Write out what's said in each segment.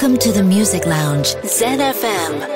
Welcome to the Music Lounge, ZFM.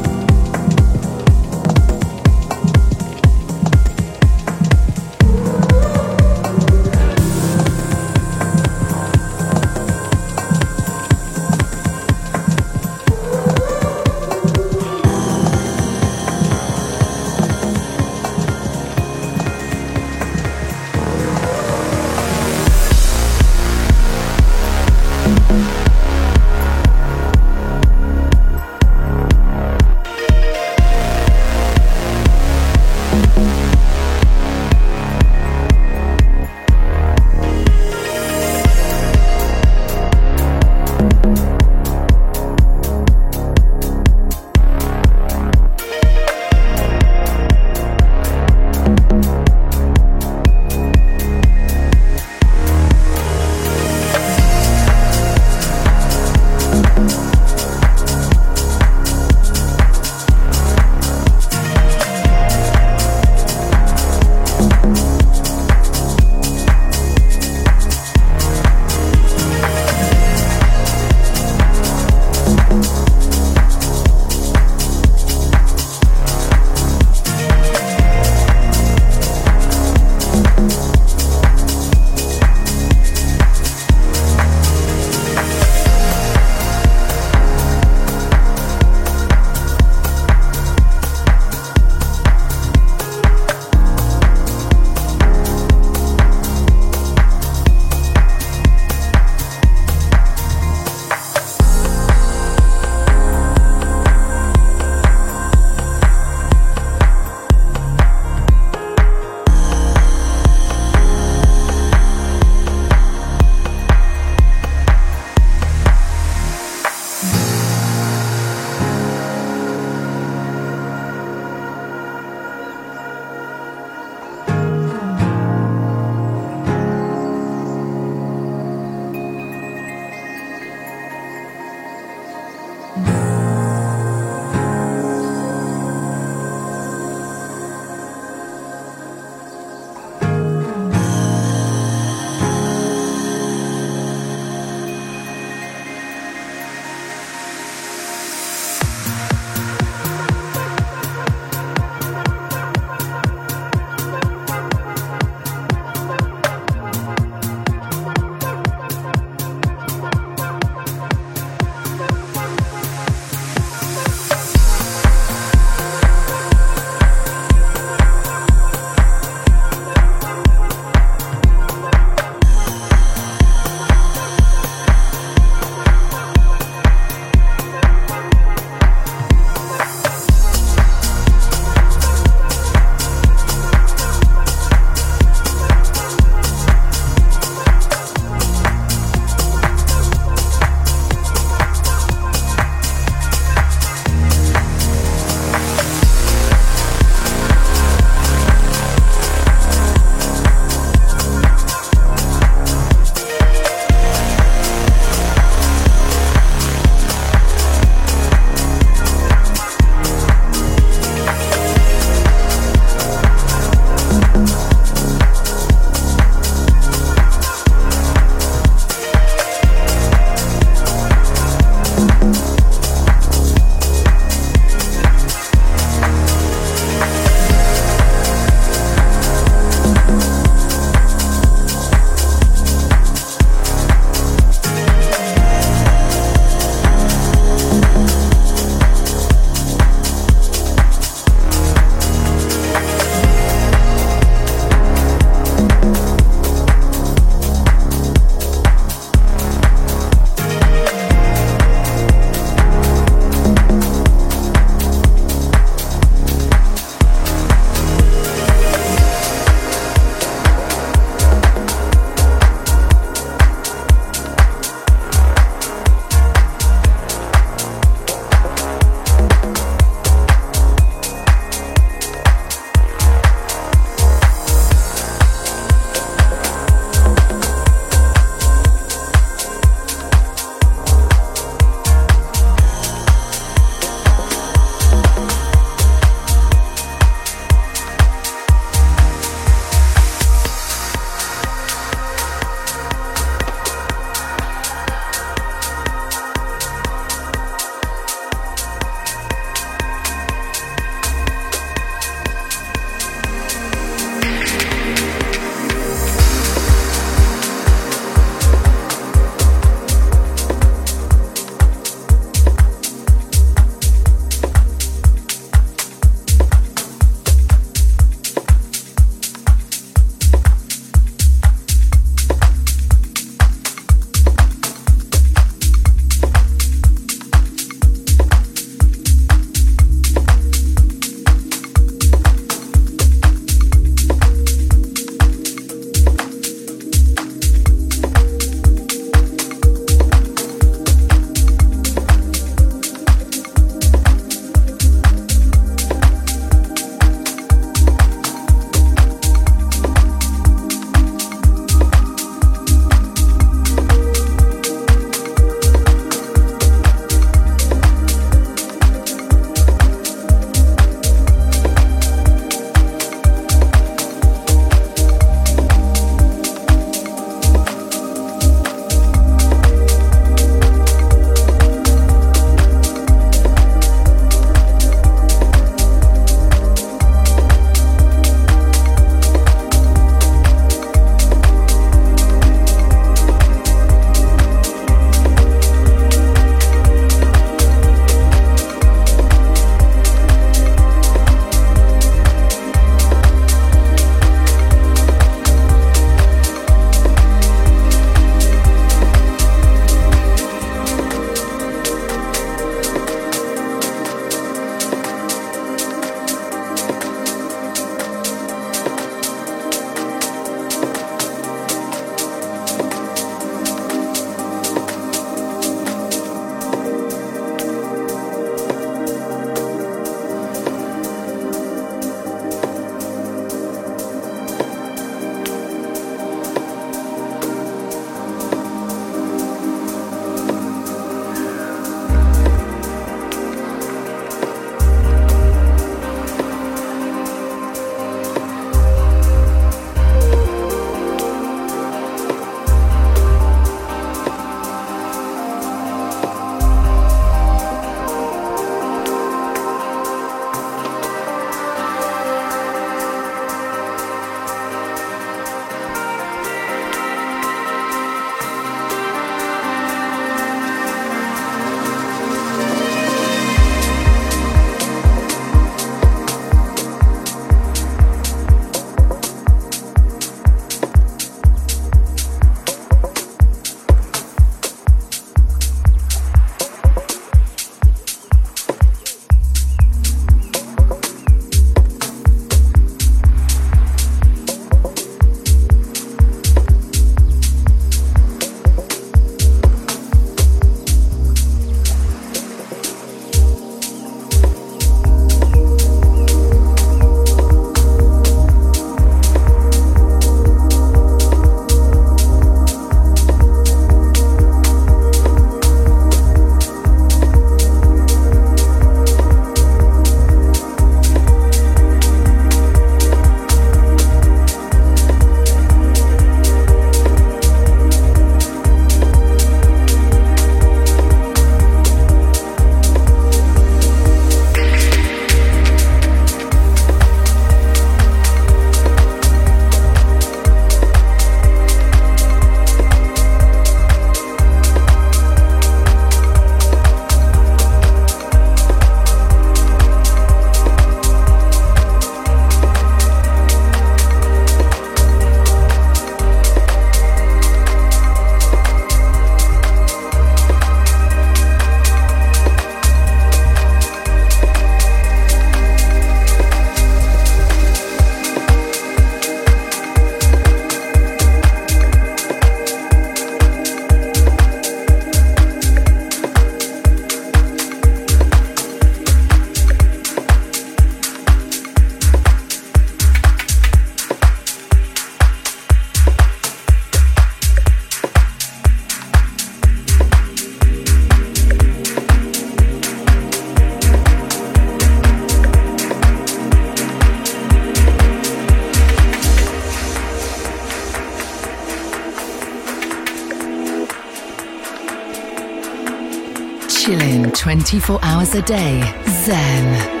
A day. Zen.